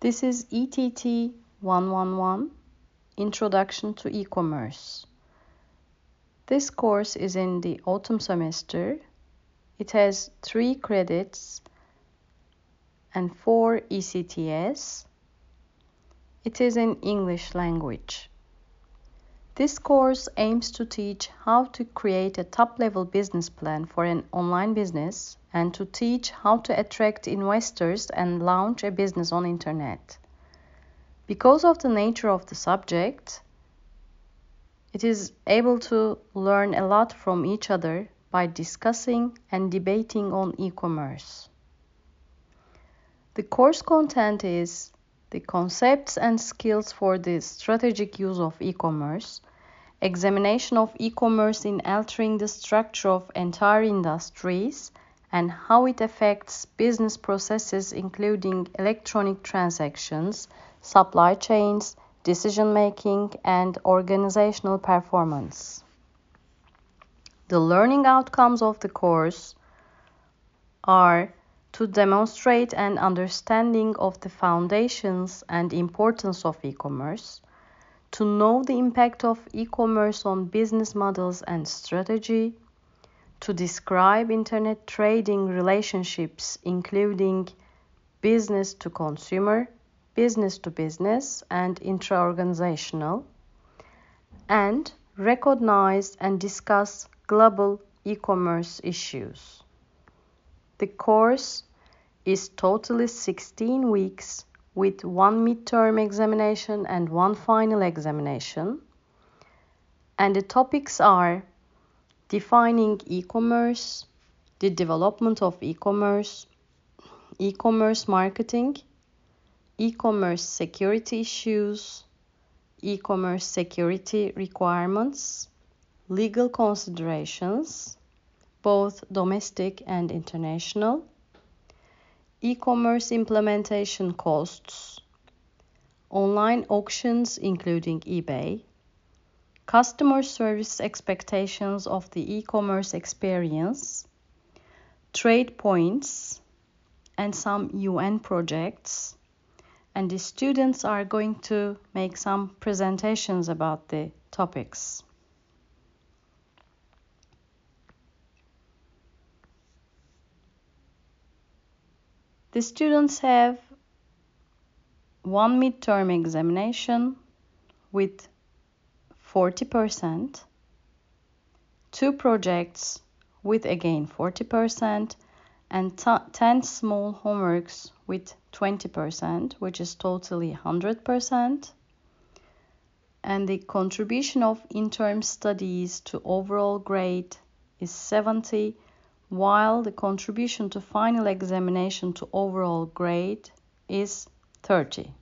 This is ETT 111 Introduction to E-Commerce. This course is in the autumn semester. It has three credits and four ECTS. It is in English language. This course aims to teach how to create a top-level business plan for an online business and to teach how to attract investors and launch a business on internet. Because of the nature of the subject, it is able to learn a lot from each other by discussing and debating on e-commerce. The course content is the concepts and skills for the strategic use of e-commerce, examination of e-commerce in altering the structure of entire industries and how it affects business processes including electronic transactions, supply chains, decision making, and organizational performance. The learning outcomes of the course are to demonstrate an understanding of the foundations and importance of e-commerce, to know the impact of e-commerce on business models and strategy, to describe internet trading relationships including business to consumer, business to business, and intra-organizational, and recognize and discuss global e-commerce issues. The course is totally 16 weeks with one midterm examination and one final examination. And the topics are defining e-commerce, the development of e-commerce, e-commerce marketing, e-commerce security issues, e-commerce security requirements, legal considerations, both domestic and international, e-commerce implementation costs, online auctions including eBay, customer service expectations of the e-commerce experience, trade points, and some UN projects. And the students are going to make some presentations about the topics. The students have one midterm examination with 40%, two projects with again 40%, and 10 small homeworks with 20%, which is totally 100%. And the contribution of interim studies to overall grade is 70 while the contribution to final examination to overall grade is 30.